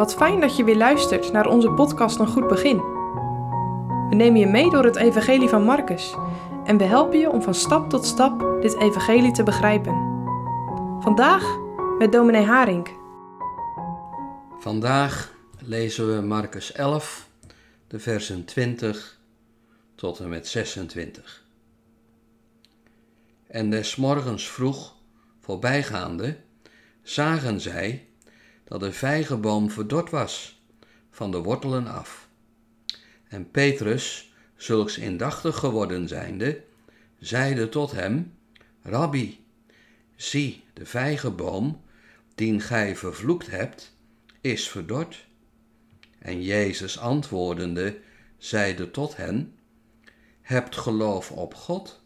Wat fijn dat je weer luistert naar onze podcast Een Goed Begin. We nemen je mee door het Evangelie van Marcus en we helpen je om van stap tot stap dit Evangelie te begrijpen. Vandaag met dominee Haring. Vandaag lezen we Marcus 11, de versen 20 tot en met 26. En des morgens vroeg, voorbijgaande, zagen zij dat de vijgenboom verdord was, van de wortelen af. En Petrus, zulks indachtig geworden zijnde, zeide tot hem, Rabbi, zie, de vijgenboom, dien gij vervloekt hebt, is verdord. En Jezus antwoordende, zeide tot hen, Hebt geloof op God?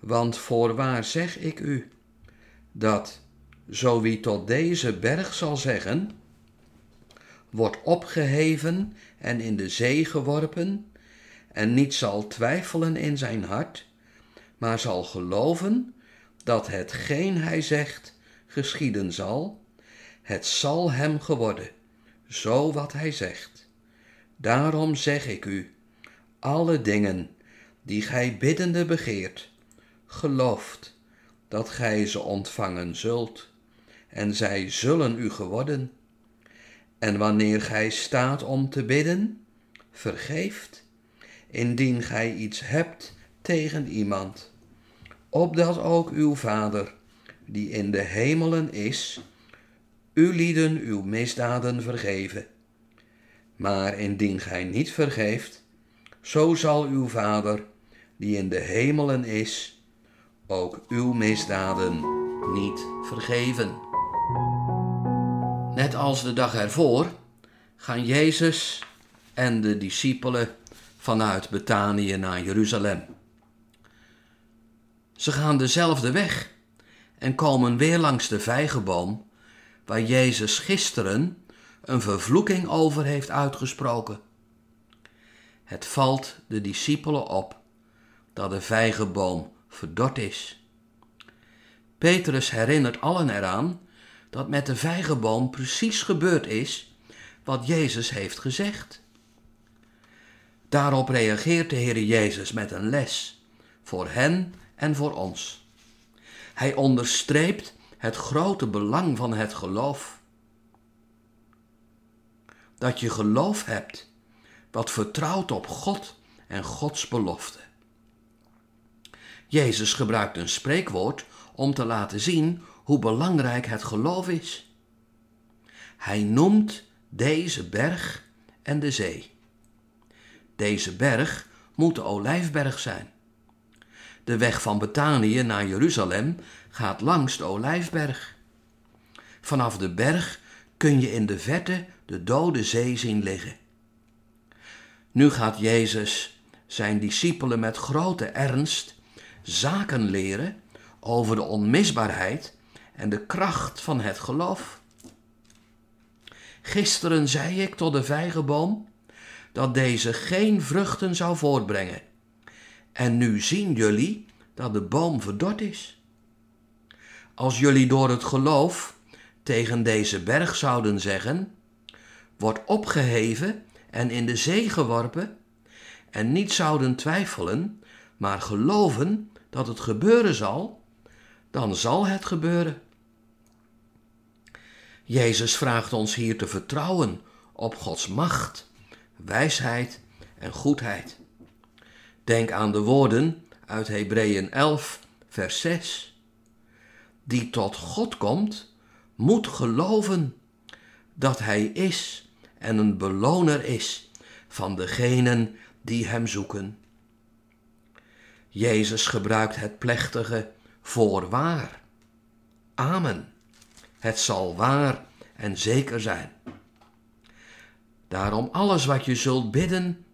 Want voorwaar zeg ik u, dat zo wie tot deze berg zal zeggen, wordt opgeheven en in de zee geworpen, en niet zal twijfelen in zijn hart, maar zal geloven dat hetgeen hij zegt geschieden zal, het zal hem geworden, zo wat hij zegt. Daarom zeg ik u, alle dingen die gij biddende begeert, gelooft dat gij ze ontvangen zult en zij zullen u geworden. En wanneer gij staat om te bidden, vergeeft, indien gij iets hebt tegen iemand, opdat ook uw Vader, die in de hemelen is, u lieden uw misdaden vergeven. Maar indien gij niet vergeeft, zo zal uw Vader, die in de hemelen is, ook uw misdaden niet vergeven. Net als de dag ervoor gaan Jezus en de discipelen vanuit Betanië naar Jeruzalem. Ze gaan dezelfde weg en komen weer langs de vijgenboom waar Jezus gisteren een vervloeking over heeft uitgesproken. Het valt de discipelen op dat de vijgenboom verdord is. Petrus herinnert allen eraan dat met de vijgenboom precies gebeurd is wat Jezus heeft gezegd. Daarop reageert de Heer Jezus met een les voor hen en voor ons. Hij onderstreept het grote belang van het geloof. Dat je geloof hebt wat vertrouwt op God en Gods belofte. Jezus gebruikt een spreekwoord om te laten zien hoe belangrijk het geloof is. Hij noemt deze berg en de zee. Deze berg moet de Olijfberg zijn. De weg van Betanië naar Jeruzalem gaat langs de Olijfberg. Vanaf de berg kun je in de verte de dode zee zien liggen. Nu gaat Jezus zijn discipelen met grote ernst zaken leren over de onmisbaarheid en de kracht van het geloof. Gisteren zei ik tot de vijgenboom dat deze geen vruchten zou voortbrengen. En nu zien jullie dat de boom verdord is. Als jullie door het geloof tegen deze berg zouden zeggen: wordt opgeheven en in de zee geworpen, en niet zouden twijfelen, maar geloven dat het gebeuren zal, dan zal het gebeuren. Jezus vraagt ons hier te vertrouwen op Gods macht, wijsheid en goedheid. Denk aan de woorden uit Hebreeën 11, vers 6. Die tot God komt, moet geloven dat Hij is en een beloner is van degenen die Hem zoeken. Jezus gebruikt het plechtige voorwaar. Amen. Het zal waar en zeker zijn. Daarom alles wat je zult bidden,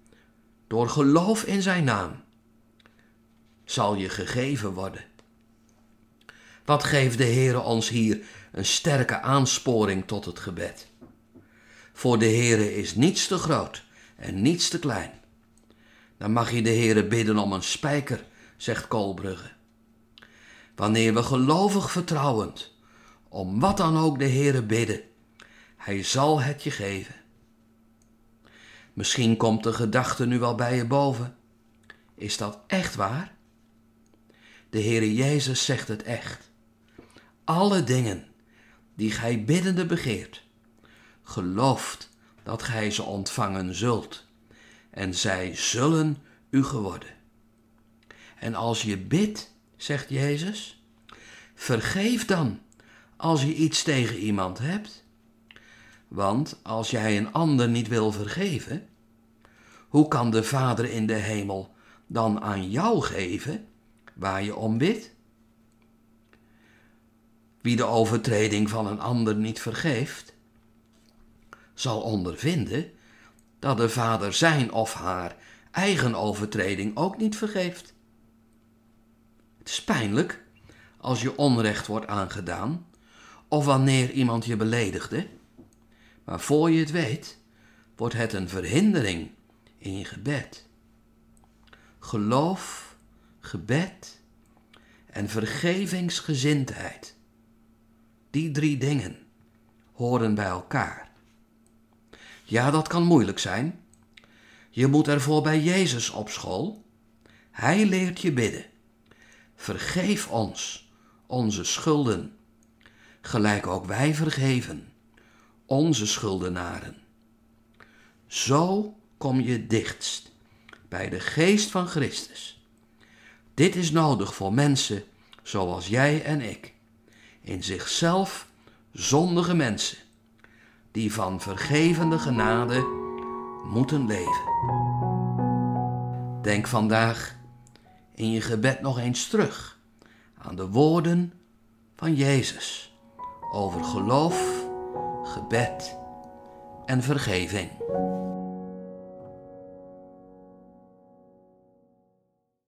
door geloof in zijn naam, zal je gegeven worden. Wat geeft de Heere ons hier een sterke aansporing tot het gebed? Voor de Heere is niets te groot en niets te klein. Dan mag je de Heere bidden om een spijker, zegt Koolbrugge. Wanneer we gelovig vertrouwend, om wat dan ook de Heere bidden, Hij zal het je geven. Misschien komt de gedachte nu wel bij je boven. Is dat echt waar? De Heere Jezus zegt het echt. Alle dingen die gij biddende begeert, gelooft dat gij ze ontvangen zult, en zij zullen u geworden. En als je bidt, zegt Jezus, vergeef dan als je iets tegen iemand hebt. Want als jij een ander niet wil vergeven, hoe kan de Vader in de hemel dan aan jou geven waar je om bidt? Wie de overtreding van een ander niet vergeeft, zal ondervinden dat de Vader zijn of haar eigen overtreding ook niet vergeeft. Het is pijnlijk als je onrecht wordt aangedaan of wanneer iemand je beledigde, maar voor je het weet, wordt het een verhindering in je gebed. Geloof, gebed en vergevingsgezindheid. Die drie dingen horen bij elkaar. Ja, dat kan moeilijk zijn. Je moet ervoor bij Jezus op school. Hij leert je bidden. Vergeef ons onze schulden, gelijk ook wij vergeven onze schuldenaren. Zo kom je dichtst bij de geest van Christus. Dit is nodig voor mensen zoals jij en ik, in zichzelf zondige mensen, die van vergevende genade moeten leven. Denk vandaag in je gebed nog eens terug aan de woorden van Jezus over geloof, gebed en vergeving.